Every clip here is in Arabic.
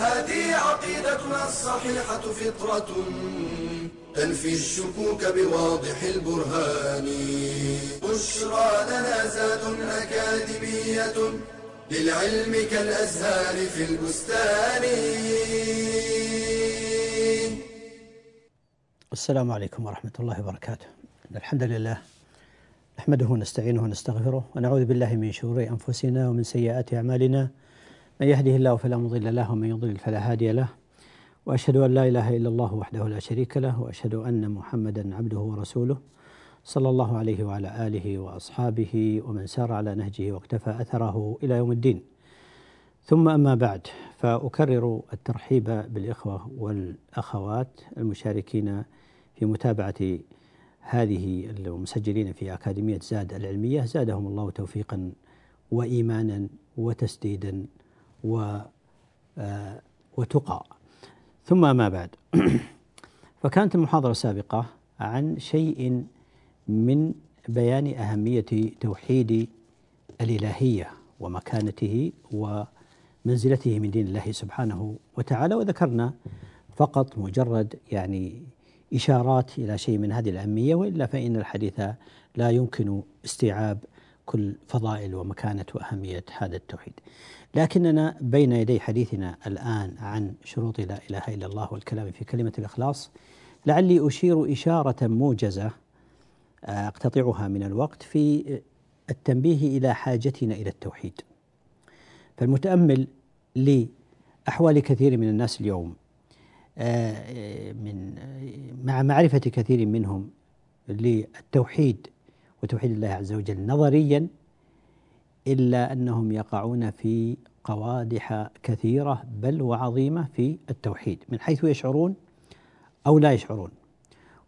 هذه عقيدتنا الصحيحة فطرة تنفي الشكوك بواضح البرهان. بشرى لنا زاد أكاديمية للعلم كالأزهار في البستان. السلام عليكم ورحمة الله وبركاته. الحمد لله نحمده ونستعينه ونستغفره ونعوذ بالله من شرور أنفسنا ومن سيئات أعمالنا. من يهده الله فلا مضل له ومن يضلل فلا هادي له. وأشهد أن لا إله إلا الله وحده لا شريك له وأشهد أن محمدا عبده ورسوله. صلى الله عليه وعلى آله وأصحابه ومن سار على نهجه واقتفى أثره إلى يوم الدين. ثم أما بعد فأكرر الترحيب بالإخوة والأخوات المشاركين في متابعة هذه المسجلين في أكاديمية زاد العلمية. زادهم الله توفيقا وإيمانا وتسديدا. وتقى. ثم ما بعد. فكانت المحاضرة السابقة عن شيء من بيان أهمية توحيد الإلهية ومكانته ومنزلته من دين الله سبحانه وتعالى. وذكرنا فقط مجرد يعني إشارات إلى شيء من هذه الأهمية وإلا فإن الحديث لا يمكن استيعاب كل فضائل ومكانة وأهمية هذا التوحيد. لكننا بين يدي حديثنا الآن عن شروط لا إله إلا الله والكلام في كلمة الإخلاص. لعلي أشير إشارة موجزة أقتطعها من الوقت في التنبيه إلى حاجتنا إلى التوحيد. فالمتأمل لأحوال كثير من الناس اليوم من مع معرفة كثير منهم للتوحيد وتوحيد الله عز وجل نظريا إلا أنهم يقعون في قوادح كثيرة بل وعظيمة في التوحيد من حيث يشعرون أو لا يشعرون.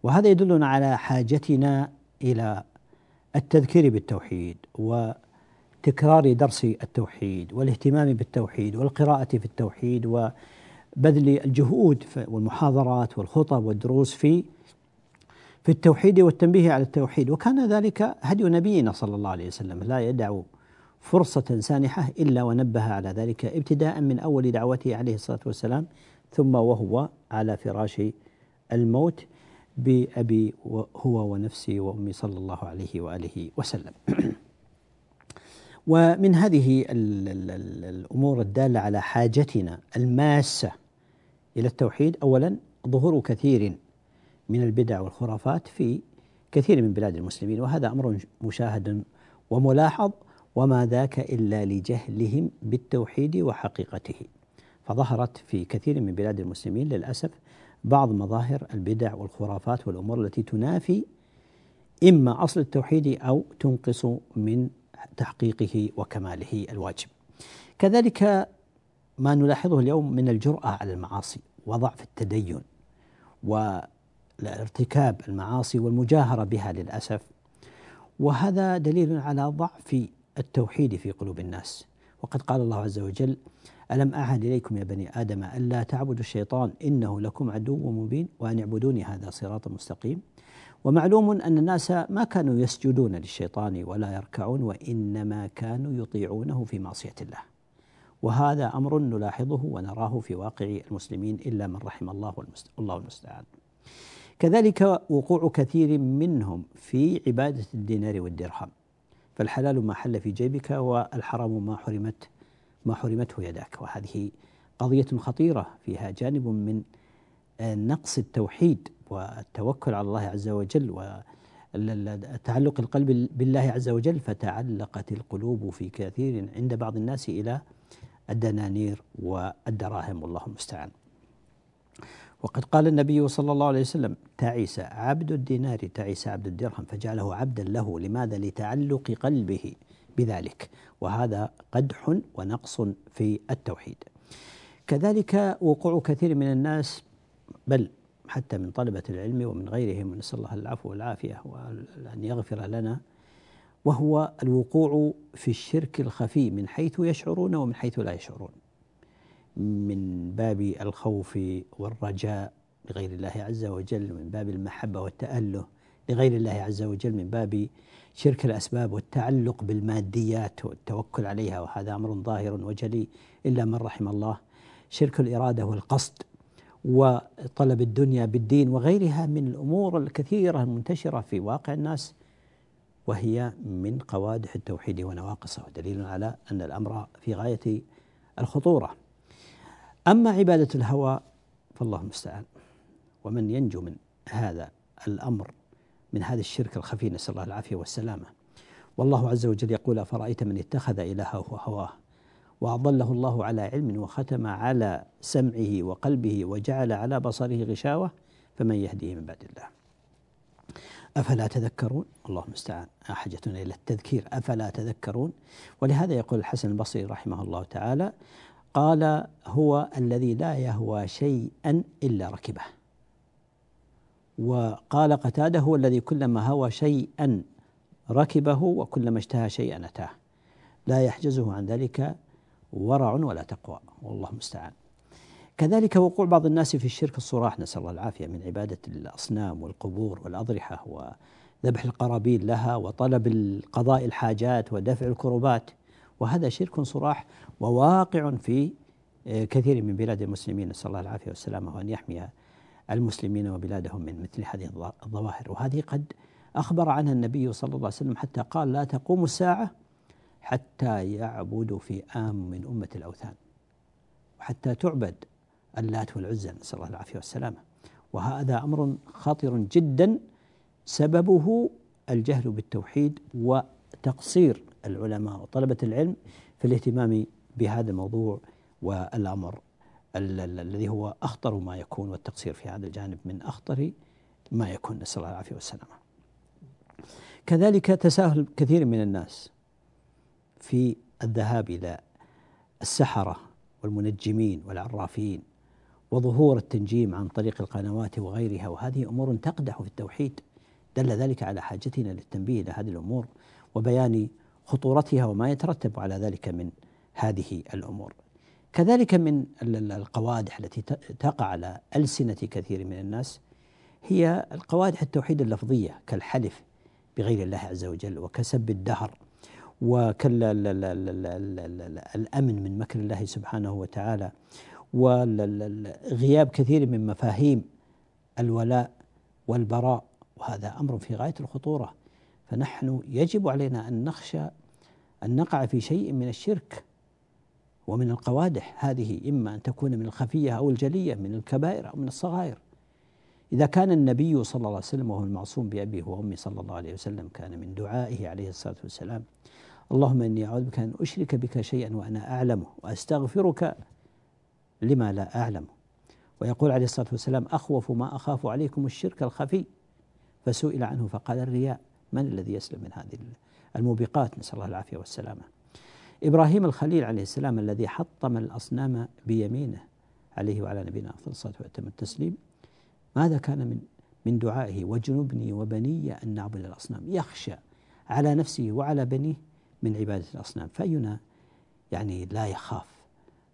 وهذا يدلنا على حاجتنا إلى التذكير بالتوحيد وتكرار درس التوحيد والاهتمام بالتوحيد والقراءة في التوحيد وبذل الجهود والمحاضرات والخطب والدروس في في التوحيد والتنبيه على التوحيد. وكان ذلك هدي نبينا صلى الله عليه وسلم لا يدع فرصة سانحة إلا ونبه على ذلك ابتداء من أول دعوته عليه الصلاة والسلام ثم وهو على فراش الموت بأبي هو ونفسي وأمي صلى الله عليه وآله وسلم. ومن هذه الأمور الدالة على حاجتنا الماسة إلى التوحيد أولا ظهور كثير من البدع والخرافات في كثير من بلاد المسلمين وهذا أمر مشاهد وملاحظ وما ذاك إلا لجهلهم بالتوحيد وحقيقته. فظهرت في كثير من بلاد المسلمين للأسف بعض مظاهر البدع والخرافات والأمور التي تنافي إما أصل التوحيد أو تنقص من تحقيقه وكماله الواجب. كذلك ما نلاحظه اليوم من الجرأة على المعاصي وضعف التدين وارتكاب المعاصي والمجاهرة بها للأسف. وهذا دليل على ضعف التوحيد في قلوب الناس. وقد قال الله عز وجل ألم أعهد إليكم يا بني آدم ألا تعبدوا الشيطان إنه لكم عدو مبين وأن اعبدوني هذا صراط مستقيم؟ ومعلوم أن الناس ما كانوا يسجدون للشيطان ولا يركعون وإنما كانوا يطيعونه في معصية الله. وهذا أمر نلاحظه ونراه في واقع المسلمين إلا من رحم الله والله المستعان. كذلك وقوع كثير منهم في عبادة الدينار والدرهم. فالحلال ما حل في جيبك والحرام ما حرمت ما حرمته يداك. وهذه قضية خطيرة فيها جانب من نقص التوحيد والتوكل على الله عز وجل وتعلق القلب بالله عز وجل فتعلقت القلوب في كثير عند بعض الناس إلى الدنانير والدراهم. والله المستعان. وقد قال النبي صلى الله عليه وسلم تعيس عبد الدينار تعيس عبد الدرهم. فجعله عبدا له. لماذا؟ لتعلق قلبه بذلك. وهذا قدح ونقص في التوحيد. كذلك وقوع كثير من الناس بل حتى من طلبة العلم ومن غيرهم ونسأل الله العفو والعافية وأن يغفر لنا وهو الوقوع في الشرك الخفي من حيث يشعرون ومن حيث لا يشعرون. من باب الخوف والرجاء لغير الله عز وجل من باب المحبة والتأله لغير الله عز وجل من باب شرك الأسباب والتعلق بالماديات والتوكل عليها وهذا أمر ظاهر وجلي إلا من رحم الله. شرك الإرادة والقصد وطلب الدنيا بالدين وغيرها من الأمور الكثيرة المنتشرة في واقع الناس وهي من قوادح التوحيد ونواقصه. ودليل على أن الأمر في غاية الخطورة. أما عبادة الهوى فالله المستعان. ومن ينجو من هذا الأمر من هذا الشرك الخفي نسأل الله العافية والسلامة. والله عز وجل يقول أفرأيت من اتخذ إلهه هواه؟ وأضله الله على علم وختم على سمعه وقلبه وجعل على بصره غشاوة فمن يهديه من بعد الله؟ أفلا تذكرون؟ الله المستعان. حاجتنا إلى التذكير. أفلا تذكرون؟ ولهذا يقول الحسن البصري رحمه الله تعالى قال هو الذي لا يهوى شيئا إلا ركبه. وقال قتاده هو الذي كلما هوى شيئا ركبه وكلما اشتهى شيئا أتاه. لا يحجزه عن ذلك ورع ولا تقوى. والله المستعان. كذلك وقوع بعض الناس في الشرك الصراح. نسأل الله العافية من عبادة الأصنام والقبور والأضرحة وذبح القرابين لها وطلب القضاء الحاجات ودفع الكربات. وهذا شرك صراح وواقع في كثير من بلاد المسلمين. نسأل الله العافية والسلامة وأن يحمي المسلمين وبلادهم من مثل هذه الظواهر. وهذه قد أخبر عنها النبي صلى الله عليه وسلم حتى قال لا تقوم الساعة حتى يعبد فئام من أمة الأوثان وحتى تعبد اللات والعزى. نسأل الله العافية والسلامة. وهذا أمر خطر جدا. سببه الجهل بالتوحيد وتقصير العلماء وطلبة العلم في الاهتمام بهذا الموضوع والأمر الذي هو أخطر ما يكون والتقصير في هذا الجانب من أخطر ما يكون. نسأل الله العافية والسلامة. كذلك تساهل كثير من الناس في الذهاب إلى السحرة والمنجمين والعرافين وظهور التنجيم عن طريق القنوات وغيرها وهذه أمور تقدح في التوحيد. دل ذلك على حاجتنا للتنبيه إلى هذه الأمور وبيان خطورتها وما يترتب على ذلك من هذه الأمور. كذلك من القوادح التي تقع على ألسنة كثير من الناس هي القوادح التوحيد اللفظية كالحلف بغير الله عز وجل وكسب الدهر والأمن من مكر الله سبحانه وتعالى وغياب كثير من مفاهيم الولاء والبراء وهذا أمر في غاية الخطورة. فنحن يجب علينا أن نخشى أن نقع في شيء من الشرك ومن القوادح هذه إما أن تكون من الخفية أو الجلية من الكبائر أو من الصغائر. إذا كان النبي صلى الله عليه وسلم وهو المعصوم بأبيه وأمي صلى الله عليه وسلم كان من دعائه عليه الصلاة والسلام اللهم إني أعوذ بك أن أشرك بك شيئا وأنا أعلمه وأستغفرك لما لا أعلمه ويقول عليه الصلاة والسلام أخوف ما أخاف عليكم الشرك الخفي. فسئل عنه فقال الرياء. من الذي يسلم من هذه الموبقات؟ نسأل الله العافية والسلامة. إبراهيم الخليل عليه السلام الذي حطم الأصنام بيمينه عليه وعلى نبينا أفضل الصلاة وأتم التسليم ماذا كان من من دعائه؟ وجنبني وبني أن نعبد الأصنام. يخشى على نفسه وعلى بنيه من عبادة الأصنام. فأينا يعني لا يخاف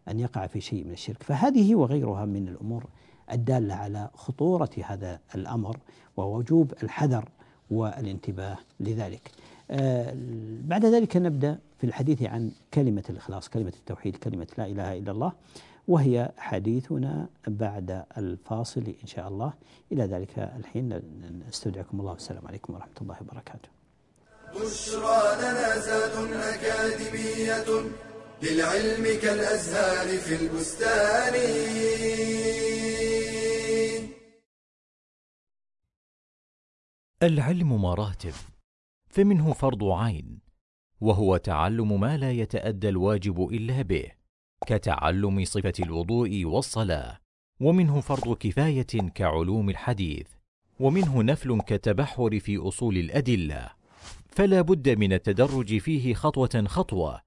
أن يقع في شيء من الشرك. فهذه وغيرها من الأمور الدالة على خطورة هذا الأمر ووجوب الحذر والانتباه لذلك. آه بعد ذلك نبدأ في الحديث عن كلمة الإخلاص كلمة التوحيد كلمة لا إله إلا الله وهي حديثنا بعد الفاصل إن شاء الله. إلى ذلك الحين نستودعكم الله. والسلام عليكم ورحمة الله وبركاته. بشرى لنا زاد أكاديمية للعلم كالأزهار في البستان. العلم مراتب فمنه فرض عين وهو تعلم ما لا يتأدى الواجب إلا به كتعلم صفة الوضوء والصلاة ومنه فرض كفاية كعلوم الحديث ومنه نفل كالتبحر في أصول الأدلة فلا بد من التدرج فيه خطوة خطوة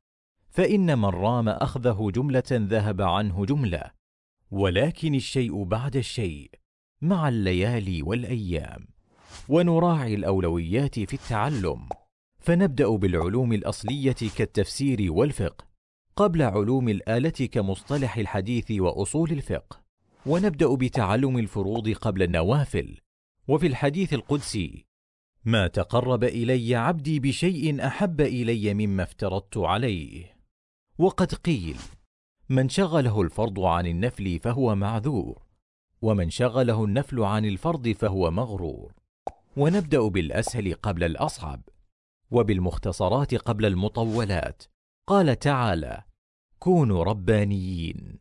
فإن من رام أخذه جملة ذهب عنه جملة ولكن الشيء بعد الشيء مع الليالي والأيام. ونراعي الأولويات في التعلم. فنبدأ بالعلوم الأصلية كالتفسير والفقه قبل علوم الآلة كمصطلح الحديث وأصول الفقه. ونبدأ بتعلم الفروض قبل النوافل. وفي الحديث القدسي ما تقرب إلي عبدي بشيء أحب إلي مما افترضت عليه. وقد قيل من شغله الفرض عن النفل فهو معذور ومن شغله النفل عن الفرض فهو مغرور. ونبدأ بالأسهل قبل الأصعب وبالمختصرات قبل المطولات. قال تعالى كونوا ربانيين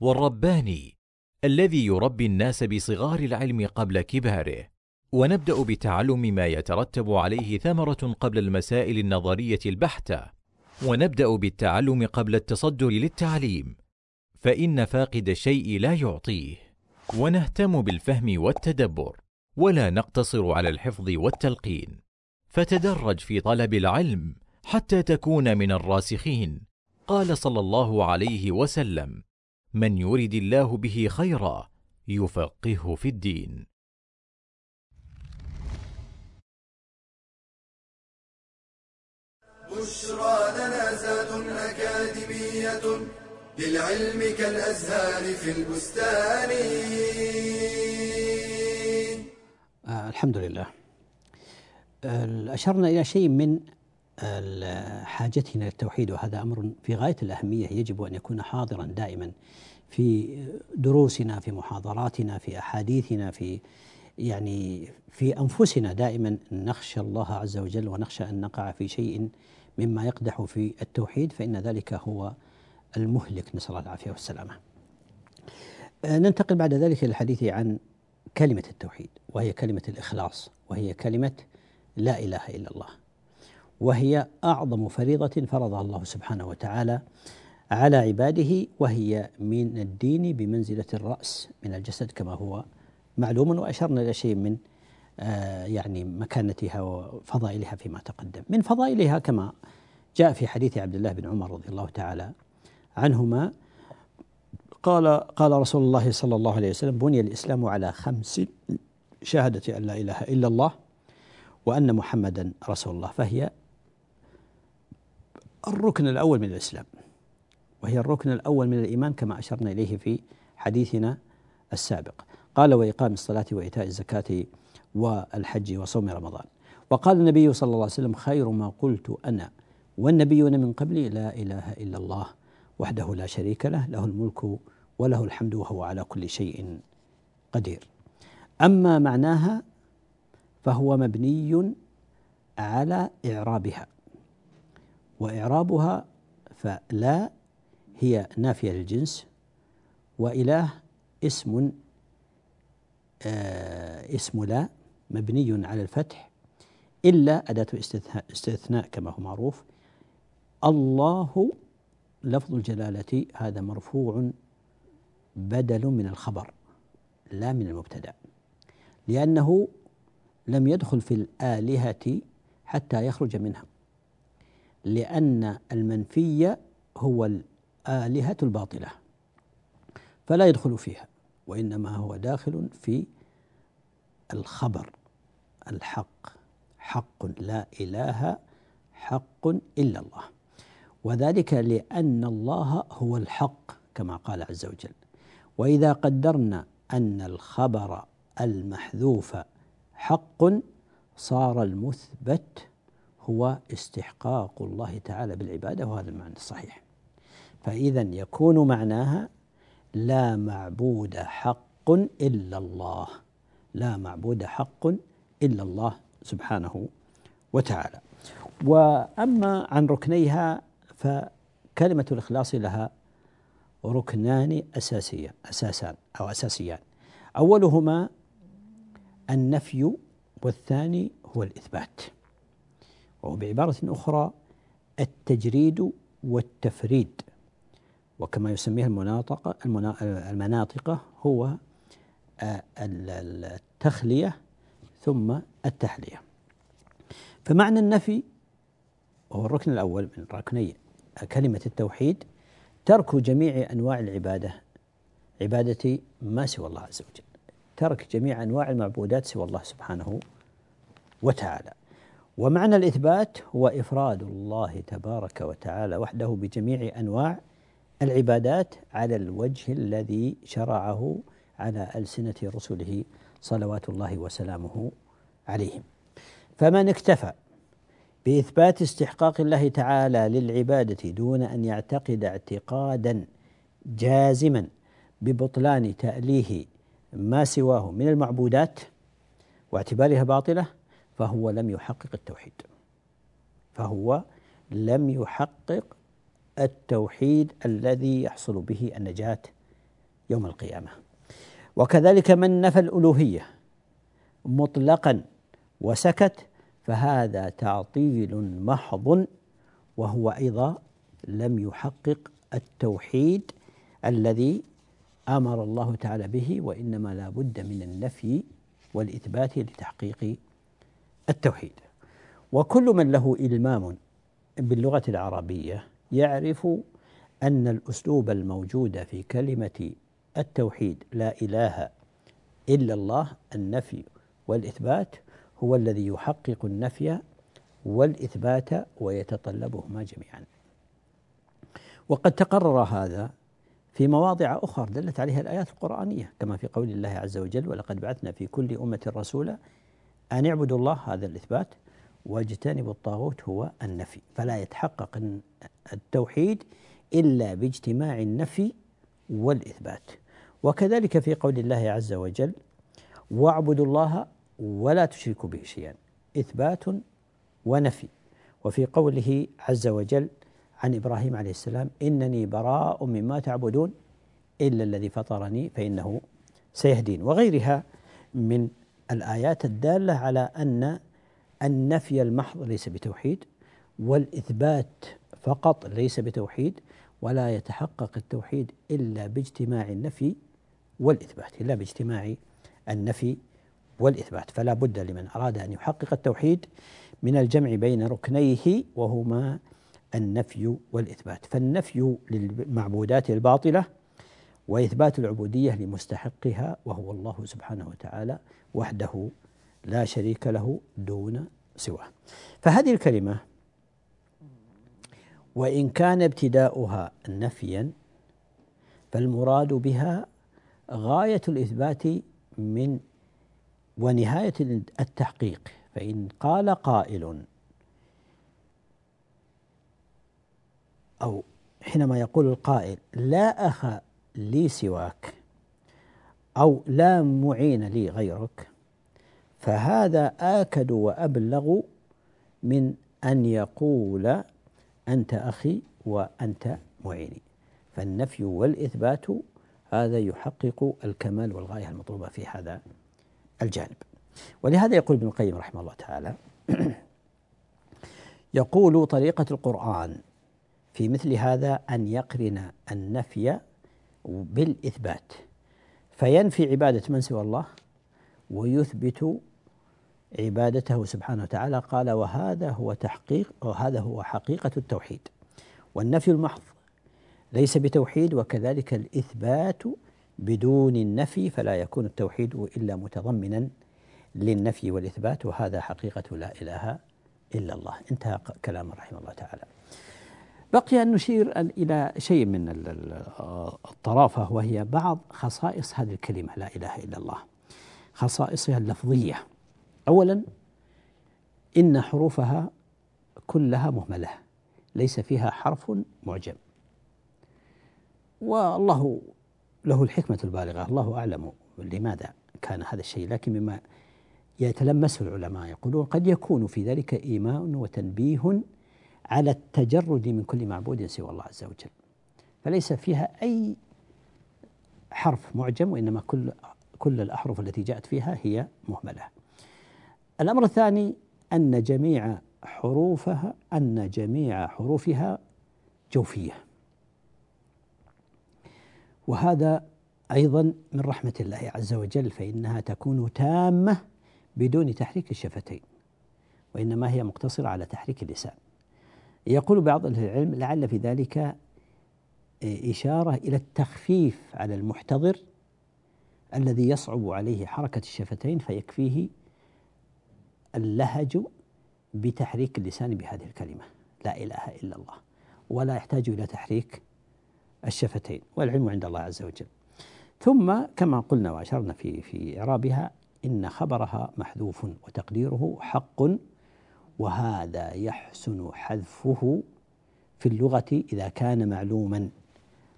والرباني الذي يربي الناس بصغار العلم قبل كباره. ونبدأ بتعلم ما يترتب عليه ثمرة قبل المسائل النظرية البحتة. ونبدأ بالتعلم قبل التصدر للتعليم. فإن فاقد الشيء لا يعطيه. ونهتم بالفهم والتدبر. ولا نقتصر على الحفظ والتلقين. فتدرج في طلب العلم حتى تكون من الراسخين. قال صلى الله عليه وسلم من يرد الله به خيرا يفقهه في الدين. بشرى لنا زاد أكاديمية للعلم كالأزهار في البستان. آه الحمد لله. أشرنا إلى شيء من حاجتنا للتوحيد وهذا أمر في غاية الأهمية يجب أن يكون حاضرا دائما في دروسنا في محاضراتنا في أحاديثنا في يعني في أنفسنا دائما نخشى الله عز وجل ونخشى أن نقع في شيء مما يقدح في التوحيد فإن ذلك هو المهلك. نسأل الله العافية والسلامة. ننتقل بعد ذلك إلى الحديث عن كلمة التوحيد وهي كلمة الإخلاص وهي كلمة لا إله إلا الله. وهي أعظم فريضة فرضها الله سبحانه وتعالى على عباده وهي من الدين بمنزلة الرأس من الجسد كما هو معلوم وأشرنا إلى شيء من آه يعني مكانتها وفضائلها فيما تقدم. من فضائلها كما جاء في حديث عبد الله بن عمر رضي الله تعالى عنهما قال قال رسول الله صلى الله عليه وسلم بني الإسلام على خمس شهادة أن لا إله إلا الله وأن محمدا رسول الله. فهي الركن الأول من الإسلام وهي الركن الأول من الإيمان كما أشرنا إليه في حديثنا السابق. قال وإقام الصلاة وإيتاء الزكاة والحج وصوم رمضان. وقال النبي صلى الله عليه وسلم خير ما قلت أنا والنبيون من قبلي لا إله إلا الله وحده لا شريك له له الملك وله الحمد وهو على كل شيء قدير. أما معناها فهو مبني على إعرابها وإعرابها فلا هي نافية للجنس وإله اسم آه اسم لا مبني على الفتح إلا أداة استثناء, استثناء كما هو معروف. الله لفظ الجلالة هذا مرفوع بدل من الخبر لا من المبتدأ. لأنه لم يدخل في الآلهة حتى يخرج منها. لأن المنفي هو الآلهة الباطلة فلا يدخل فيها وإنما هو داخل في الخبر. الحق حق لا إله حق إلا الله. وذلك لأن الله هو الحق كما قال عز وجل. وإذا قدرنا أن الخبر المحذوف حق صار المثبت هو استحقاق الله تعالى بالعبادة وهذا المعنى الصحيح. فإذا يكون معناها لا معبود حق إلا الله لا معبود حق إلا الله سبحانه وتعالى. وأما عن ركنيها فكلمة الإخلاص لها ركنان أساسية أساسان أو أساسيان. أولهما النفي والثاني هو الإثبات. وبعبارة أخرى التجريد والتفريد. وكما يسميها المناطق المناطق هو آه، التخلية ثم التحلية. فمعنى النفي وهو الركن الأول من ركني كلمة التوحيد ترك جميع أنواع العبادة عبادة ما سوى الله عز وجل. ترك جميع أنواع المعبودات سوى الله سبحانه وتعالى. ومعنى الإثبات هو إفراد الله تبارك وتعالى وحده بجميع أنواع العبادات على الوجه الذي شرعه على ألسنة رسله صلوات الله وسلامه عليهم. فمن اكتفى بإثبات استحقاق الله تعالى للعبادة دون أن يعتقد اعتقادا جازما ببطلان تأليه ما سواه من المعبودات واعتبارها باطلة فهو لم يحقق التوحيد. فهو لم يحقق التوحيد الذي يحصل به النجاة يوم القيامة. وكذلك من نفى الألوهية مطلقا وسكت فهذا تعطيل محض وهو أيضا لم يحقق التوحيد الذي أمر الله تعالى به وإنما لا بد من النفي والإثبات لتحقيق التوحيد. وكل من له إلمام باللغة العربية يعرف أن الأسلوب الموجود في كلمة التوحيد لا إله إلا الله النفي والإثبات هو الذي يحقق النفي والإثبات ويتطلبهما جميعا. وقد تقرر هذا في مواضع أخرى دلت عليها الآيات القرآنية كما في قول الله عز وجل ولقد بعثنا في كل أمة رسولا أن اعبدوا الله هذا الإثبات. واجتنبوا الطاغوت هو النفي. فلا يتحقق التوحيد إلا باجتماع النفي والإثبات. وكذلك في قول الله عز وجل واعبدوا الله ولا تشركوا به شيئا. إثبات ونفي. وفي قوله عز وجل عن إبراهيم عليه السلام إنني براء مما تعبدون إلا الذي فطرني فإنه سيهدين. وغيرها من الآيات الدالة على أن النفي المحض ليس بتوحيد والإثبات فقط ليس بتوحيد ولا يتحقق التوحيد إلا باجتماع النفي والإثبات إلا باجتماع النفي والإثبات. فلا بد لمن أراد أن يحقق التوحيد من الجمع بين ركنيه وهما النفي والإثبات. فالنفي للمعبودات الباطلة وإثبات العبودية لمستحقها وهو الله سبحانه وتعالى وحده لا شريك له دون سواه. فهذه الكلمة وإن كان ابتداؤها نفيا فالمراد بها غاية الإثبات من ونهاية التحقيق فإن قال قائل أو حينما يقول القائل لا أخ لي سواك أو لا معين لي غيرك فهذا آكد وأبلغ من أن يقول أنت أخي وأنت معيني. فالنفي والإثبات هذا يحقق الكمال والغاية المطلوبة في هذا الجانب. ولهذا يقول ابن القيم رحمه الله تعالى يقول طريقة القرآن في مثل هذا أن يقرن النفي بالإثبات فينفي عبادة من سوى الله ويثبت عبادته سبحانه وتعالى. قال وهذا هو تحقيق وهذا هو حقيقة التوحيد والنفي المحض ليس بتوحيد وكذلك الإثبات بدون النفي فلا يكون التوحيد إلا متضمنا للنفي والإثبات وهذا حقيقة لا إله إلا الله. انتهى كلام رحمه الله تعالى. بقي أن نشير إلى شيء من الطرافة وهي بعض خصائص هذه الكلمة لا إله إلا الله. خصائصها اللفظية. اولا إن حروفها كلها مهملة ليس فيها حرف معجم. والله له الحكمة البالغة. الله أعلم لماذا كان هذا الشيء لكن مما يتلمسه العلماء يقولون قد يكون في ذلك إيماء وتنبيه على التجرد من كل معبود سوى الله عز وجل. فليس فيها أي حرف معجم وإنما كل كل الأحرف التي جاءت فيها هي مهملة. الأمر الثاني أن جميع حروفها أن جميع حروفها جوفية. وهذا أيضا من رحمة الله عز وجل فإنها تكون تامة بدون تحريك الشفتين وإنما هي مقتصرة على تحريك اللسان. يقول بعض أهل العلم لعل في ذلك إشارة إلى التخفيف على المحتضر الذي يصعب عليه حركة الشفتين فيكفيه اللهج بتحريك اللسان بهذه الكلمة لا إله إلا الله ولا يحتاج إلى تحريك الشفتين والعلم عند الله عز وجل. ثم كما قلنا وأشرنا في في إعرابها إن خبرها محذوف وتقديره حق وهذا يحسن حذفه في اللغة إذا كان معلوما.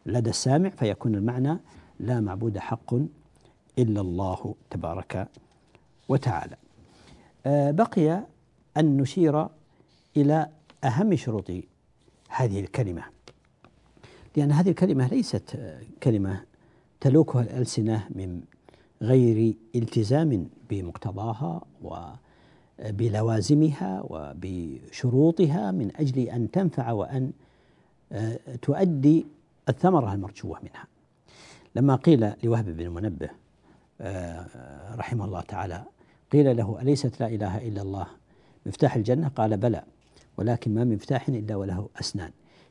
لدى السامع فيكون المعنى لا معبود حق إلا الله تبارك وتعالى. آه، بقي أن نشير إلى أهم شروط هذه الكلمة. لأن هذه الكلمة ليست كلمة تلوكها الألسنة من غير التزام بمقتضاها وبلوازمها وبشروطها من أجل أن تنفع وأن آه، تؤدي الثمرة المرجوة منها. لما قيل لوهب بن المنبه آه، رحمه الله تعالى قيل له أليست لا إله إلا الله مفتاح الجنة؟ قال بلى ولكن ما من مفتاح إلا وله أسنان.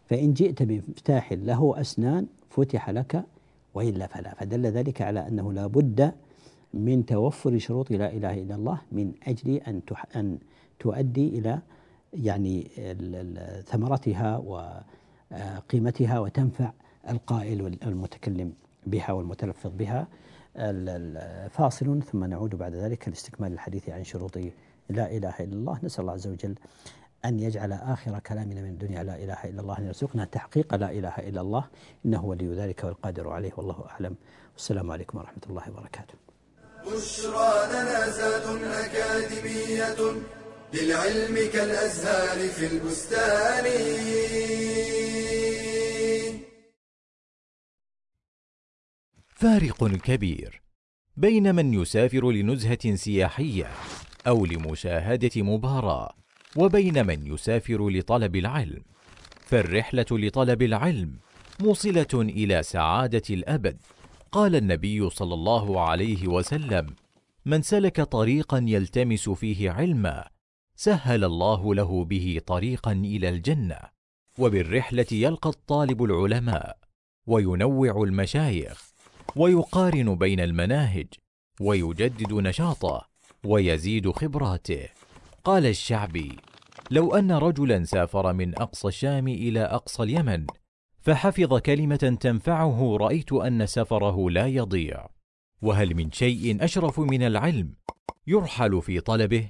فإن جئت بمفتاح له أسنان فتح لك وإلا فلا. فدل ذلك على أنه لا بد من توفر شروط لا إله إلا الله من أجل أن أن تؤدي إلى يعني ثمرتها وقيمتها وتنفع القائل والمتكلم بها والمتلفظ بها. فاصل ثم نعود بعد ذلك لاستكمال الحديث عن شروط لا إله إلا الله. نسأل الله عز وجل أن يجعل آخر كلامنا من الدنيا لا إله إلا الله أن يرزقنا تحقيق لا إله إلا الله إنه ولي ذلك والقادر عليه والله أعلم. والسلام عليكم ورحمة الله وبركاته. بشرى لنا زاد أكاديمية للعلم كالأزهار في البستان. فارق كبير بين من يسافر لنزهة سياحية أو لمشاهدة مباراة. وبين من يسافر لطلب العلم فالرحلة لطلب العلم موصلة إلى سعادة الأبد. قال النبي صلى الله عليه وسلم من سلك طريقا يلتمس فيه علما سهل الله له به طريقا إلى الجنة. وبالرحلة يلقى الطالب العلماء وينوع المشايخ ويقارن بين المناهج ويجدد نشاطه ويزيد خبراته. قال الشعبي لو أن رجلا سافر من أقصى الشام إلى أقصى اليمن فحفظ كلمة تنفعه رأيت أن سفره لا يضيع وهل من شيء أشرف من العلم يرحل في طلبه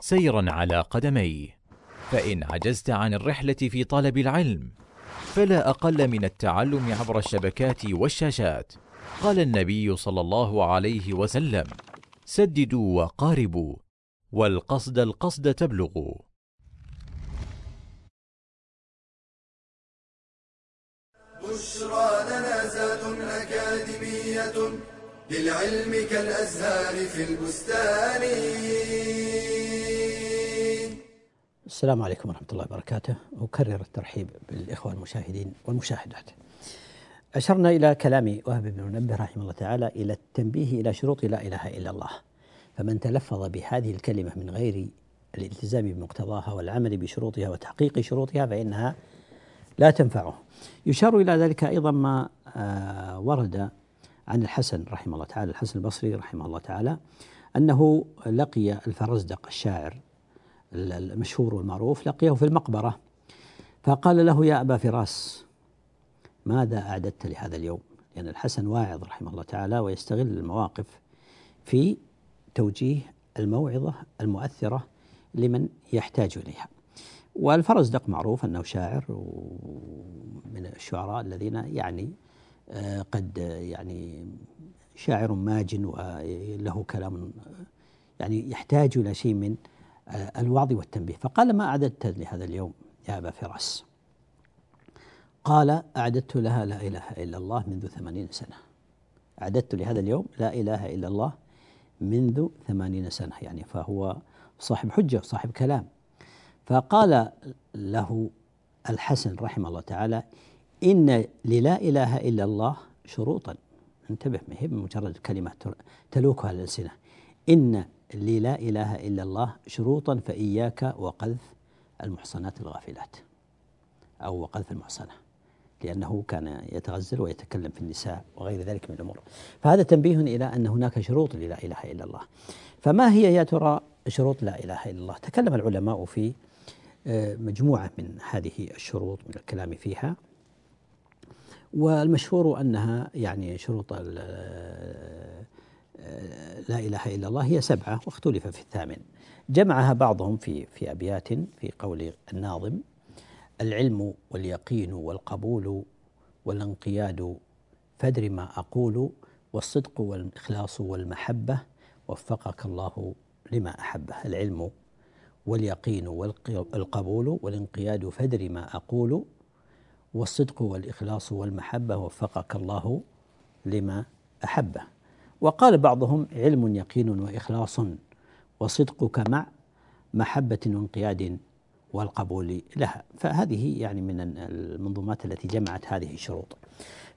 سيرا على قدميه. فإن عجزت عن الرحلة في طلب العلم فلا أقل من التعلم عبر الشبكات والشاشات. قال النبي صلى الله عليه وسلم سددوا وقاربوا والقصد القصد تبلغوا. بشرى لنا زاد أكاديمية للعلم كالأزهار في البستان. السلام عليكم ورحمة الله وبركاته. أكرر الترحيب بالإخوة المشاهدين والمشاهدات. أشرنا إلى كلام وهب بن منبه رحمه الله تعالى إلى التنبيه إلى شروط لا إله إلا الله. فمن تلفظ بهذه الكلمة من غير الالتزام بمقتضاها والعمل بشروطها وتحقيق شروطها فإنها لا تنفعه. يشار إلى ذلك أيضا ما آه، ورد عن الحسن رحمه الله تعالى الحسن البصري رحمه الله تعالى أنه لقي الفرزدق الشاعر المشهور والمعروف لقيه في المقبرة. فقال له يا أبا فراس ماذا أعددت لهذا اليوم؟ لأن الحسن واعظ رحمه الله تعالى ويستغل المواقف في توجيه الموعظة المؤثرة لمن يحتاج إليها. والفرزدق معروف أنه شاعر من الشعراء الذين يعني آه، قد يعني شاعر ماجن وله كلام يعني يحتاج إلى شيء من آه، الوعظ والتنبيه. فقال ما أعددت لهذا اليوم يا أبا فراس؟ قال أعددت لها لا إله إلا الله منذ ثمانين سنة. أعددت لهذا اليوم لا إله إلا الله منذ ثمانين سنة يعني فهو صاحب حجة صاحب كلام. فقال له الحسن رحمه الله تعالى إن للا إله إلا الله شروطا. انتبه ما هي مجرد كلمة تلوكها الألسنة. إن للا إله إلا الله شروطا فإياك وقذف المحصنات الغافلات. أو وقذف المحصنة لأنه كان يتغزل ويتكلم في النساء وغير ذلك من الأمور. فهذا تنبيه إلى أن هناك شروط للا إله إلا الله. فما هي يا ترى شروط لا إله إلا الله؟ تكلم العلماء في آه، مجموعة من هذه الشروط من الكلام فيها. والمشهور أنها يعني شروط لا إله إلا الله هي سبعة واختلف في الثامن. جمعها بعضهم في في أبيات في قول الناظم العلم واليقين والقبول والانقياد فادر ما أقول والصدق والإخلاص والمحبة وفقك الله لما أحبه. العلم واليقين والقبول والانقياد فادر ما أقول والصدق والإخلاص والمحبة وفقك الله لما أحبه. وقال بعضهم علم يقين وإخلاص وصدقك مع محبة وانقياد والقبول لها. فهذه يعني من المنظومات التي جمعت هذه الشروط.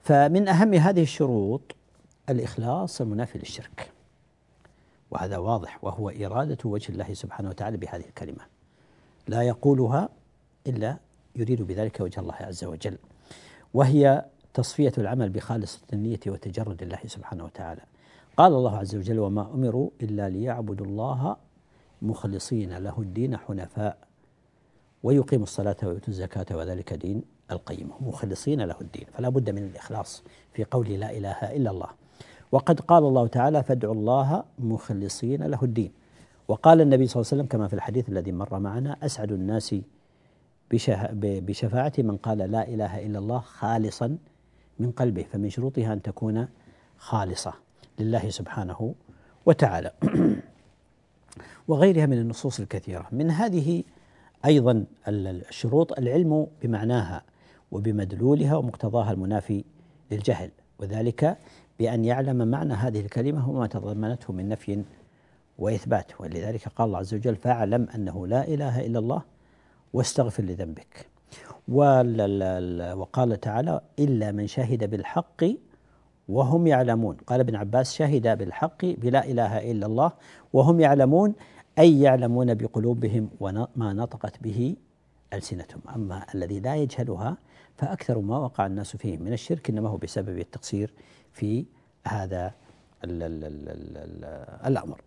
فمن أهم هذه الشروط الإخلاص المنافي للشرك. وهذا واضح وهو إرادة وجه الله سبحانه وتعالى بهذه الكلمة. لا يقولها إلا يريد بذلك وجه الله عز وجل. وهي تصفية العمل بخالصة النية وتجرد الله سبحانه وتعالى. قال الله عز وجل وما أمروا إلا ليعبدوا الله مخلصين له الدين حنفاء ويقيموا الصلاة ويؤتوا الزكاة وذلك دين القيمة مخلصين له الدين. فلا بد من الإخلاص في قول لا إله إلا الله. وقد قال الله تعالى فادعوا الله مخلصين له الدين. وقال النبي صلى الله عليه وسلم كما في الحديث الذي مر معنا أسعد الناس بشفاعة من قال لا إله إلا الله خالصا من قلبه فمن شروطها أن تكون خالصة. لله سبحانه وتعالى. وغيرها من النصوص الكثيرة. من هذه أيضا الشروط العلم بمعناها وبمدلولها ومقتضاها المنافي للجهل. وذلك بأن يعلم معنى هذه الكلمة وما تضمنته من نفي وإثبات. ولذلك قال الله عز وجل فاعلم أنه لا إله إلا الله واستغفر لذنبك. وقال تعالى إلا من شهد بالحق وهم يعلمون. قال ابن عباس شهد بالحق بلا إله إلا الله. وهم يعلمون أي يعلمون بقلوبهم وما نطقت به ألسنتهم. أما الذي لا يجهلها فأكثر ما وقع الناس فيه من الشرك إنما هو بسبب التقصير في هذا ال ال ال ال الأمر.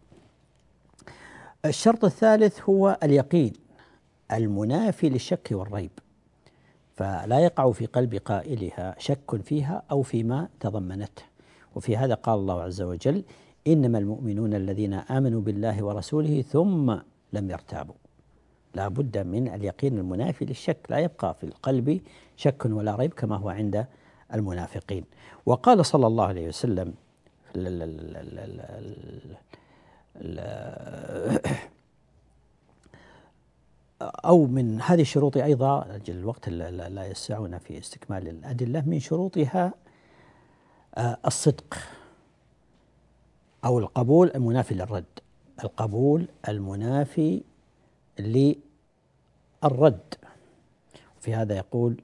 الشرط الثالث هو اليقين. المنافي للشك والريب. فلا يقع في قلب قائلها شك فيها أو فيما تضمنته وفي هذا قال الله عز وجل إنما المؤمنون الذين آمنوا بالله ورسوله ثم لم يرتابوا لا بد من اليقين المنافي للشك لا يبقى في القلب شك ولا ريب كما هو عند المنافقين وقال صلى الله عليه وسلم أو من هذه الشروط أيضا أجل الوقت لا يسعنا في استكمال الأدلة من شروطها آه، الصدق أو القبول المنافي للرد. القبول المنافي للرد. في هذا يقول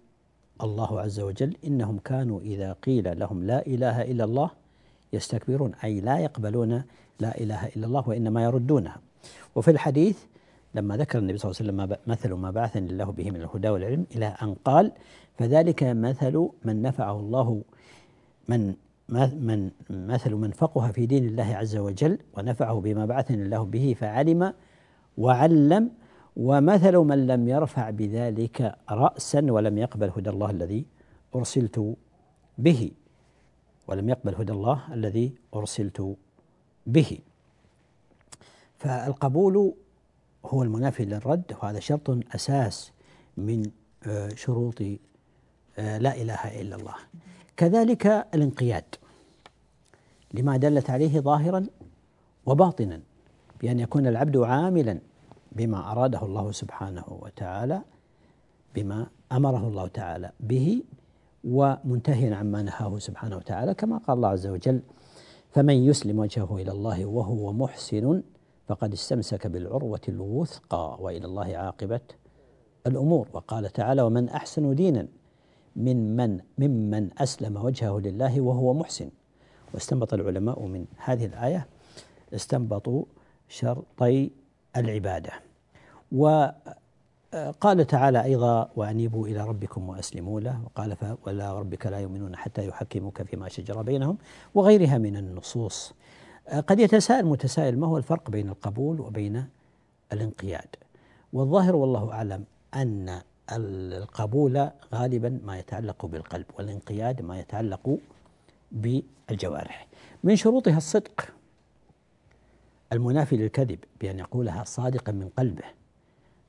الله عز وجل إنهم كانوا إذا قيل لهم لا إله إلا الله يستكبرون أي لا يقبلون لا إله إلا الله وإنما يردونها. وفي الحديث لما ذكر النبي صلى الله عليه وسلم مثل ما بعثني الله به من الهدى والعلم إلى أن قال فذلك مثل من نفعه الله من من مثل من فقه في دين الله عز وجل ونفعه بما بعثني الله به فعلم وعلم ومثل من لم يرفع بذلك رأسا ولم يقبل هدى الله الذي أرسلت به ولم يقبل هدى الله الذي أرسلت به. فالقبول هو المنافي للرد وهذا شرط أساس من آه، شروط آه، لا إله إلا الله. كذلك الانقياد لما دلت عليه ظاهرا وباطنا بأن يكون العبد عاملا بما أراده الله سبحانه وتعالى بما أمره الله تعالى به ومنتهيا عما نهاه سبحانه وتعالى كما قال الله عز وجل فمن يسلم وجهه إلى الله وهو محسن فقد استمسك بالعروة الوثقى وإلى الله عاقبة الأمور. وقال تعالى ومن أحسن دينا من من ممن أسلم وجهه لله وهو محسن. واستنبط العلماء من هذه الآية استنبطوا شرطي العبادة. وقال تعالى أيضا وأنيبوا إلى ربكم وأسلموا له. وقال ولا ربك لا يؤمنون حتى يحكموك فيما شجر بينهم وغيرها من النصوص. قد يتساءل متسائل ما هو الفرق بين القبول وبين الانقياد؟ والظاهر والله أعلم أن القبول غالبا ما يتعلق بالقلب والانقياد ما يتعلق بالجوارح. من شروطها الصدق. المنافي للكذب بأن يقولها صادقا من قلبه.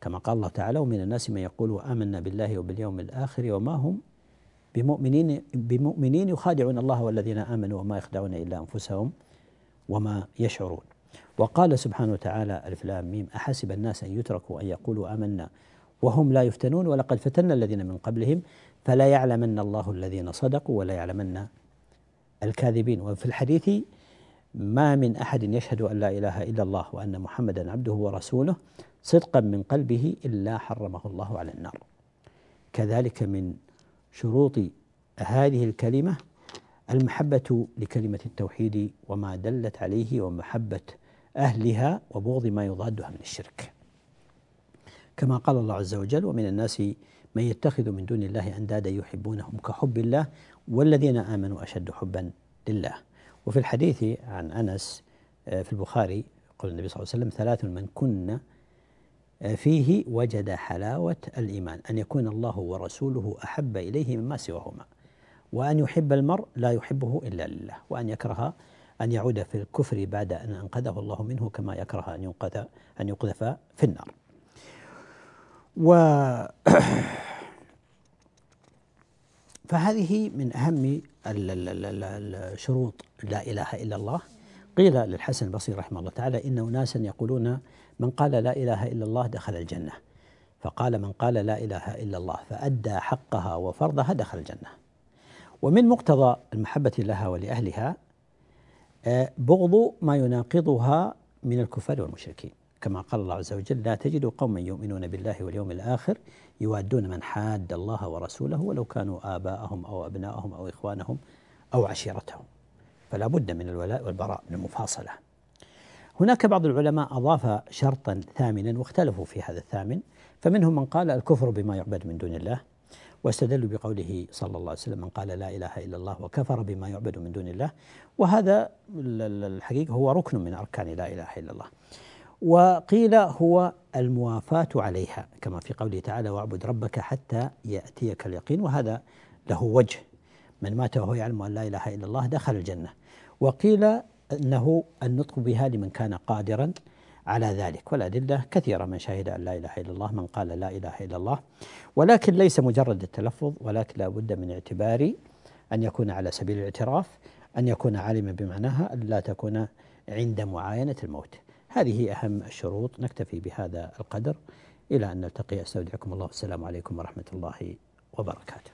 كما قال الله تعالى ومن الناس من يقول آمنا بالله وباليوم الآخر وما هم بمؤمنين بمؤمنين يخادعون الله والذين آمنوا وما يخدعون إلا أنفسهم. وما يشعرون وقال سبحانه وتعالى ألف لام ميم أحسب الناس أن يتركوا أن يقولوا آمنا وهم لا يفتنون ولقد فتنا الذين من قبلهم فلا يعلمن الله الذين صدقوا ولا يعلمن الكاذبين وفي الحديث ما من أحد يشهد أن لا إله إلا الله وأن محمدا عبده ورسوله صدقا من قلبه إلا حرمه الله على النار. كذلك من شروط هذه الكلمة المحبة لكلمة التوحيد وما دلت عليه ومحبة أهلها وبغض ما يضادها من الشرك. كما قال الله عز وجل ومن الناس من يتخذ من دون الله أندادا يحبونهم كحب الله والذين آمنوا أشد حبا لله. وفي الحديث عن أنس آه، في البخاري يقول النبي صلى الله عليه وسلم ثلاث من كن آه، فيه وجد حلاوة الإيمان أن يكون الله ورسوله أحب إليه مما سواهما وأن يحب المرء لا يحبه إلا لله وأن يكره أن يعود في الكفر بعد أن أنقذه الله منه كما يكره أن ينقذ أن يقذف في النار. و فهذه من أهم الشروط لا إله إلا الله. قيل للحسن البصري رحمه الله تعالى إن أناسا يقولون من قال لا إله إلا الله دخل الجنة. فقال من قال لا إله إلا الله فأدى حقها وفرضها دخل الجنة. ومن مقتضى المحبة لها ولأهلها آه، بغض ما يناقضها من الكفار والمشركين. كما قال الله عز وجل لا تجد قوما يؤمنون بالله واليوم الآخر يوادون من حاد الله ورسوله ولو كانوا آباءهم أو أبناءهم أو إخوانهم أو عشيرتهم. فلا بد من الولاء والبراء من المفاصلة. هناك بعض العلماء أضاف شرطا ثامنا واختلفوا في هذا الثامن فمنهم من قال الكفر بما يعبد من دون الله واستدلوا بقوله صلى الله عليه وسلم من قال لا إله إلا الله وكفر بما يعبد من دون الله. وهذا الحقيقة هو ركن من أركان لا إله إلا الله. وقيل هو الموافاة عليها كما في قوله تعالى واعبد ربك حتى يأتيك اليقين. وهذا له وجه. من مات وهو يعلم أن لا إله إلا الله دخل الجنة. وقيل أنه النطق بها لمن كان قادرا على ذلك. والأدلة كثيرة. من شهد أن لا إله إلا الله من قال لا إله إلا الله. ولكن ليس مجرد التلفظ ولكن لا بد من اعتبار أن يكون على سبيل الاعتراف أن يكون عالما بمعناها أن لا تكون عند معاينة الموت. هذه أهم الشروط. نكتفي بهذا القدر. إلى أن نلتقي. أستودعكم الله. والسلام عليكم ورحمة الله وبركاته.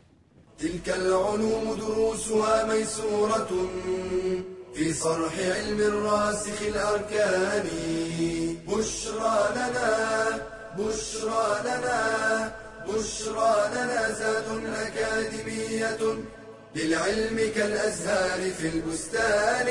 تلك العلوم دروسها ميسورة. في صرح علم الراسخ الأركان. بشرى لنا بشرى لنا بشرى لنا زاد أكاديمية للعلم كالأزهار في البستان.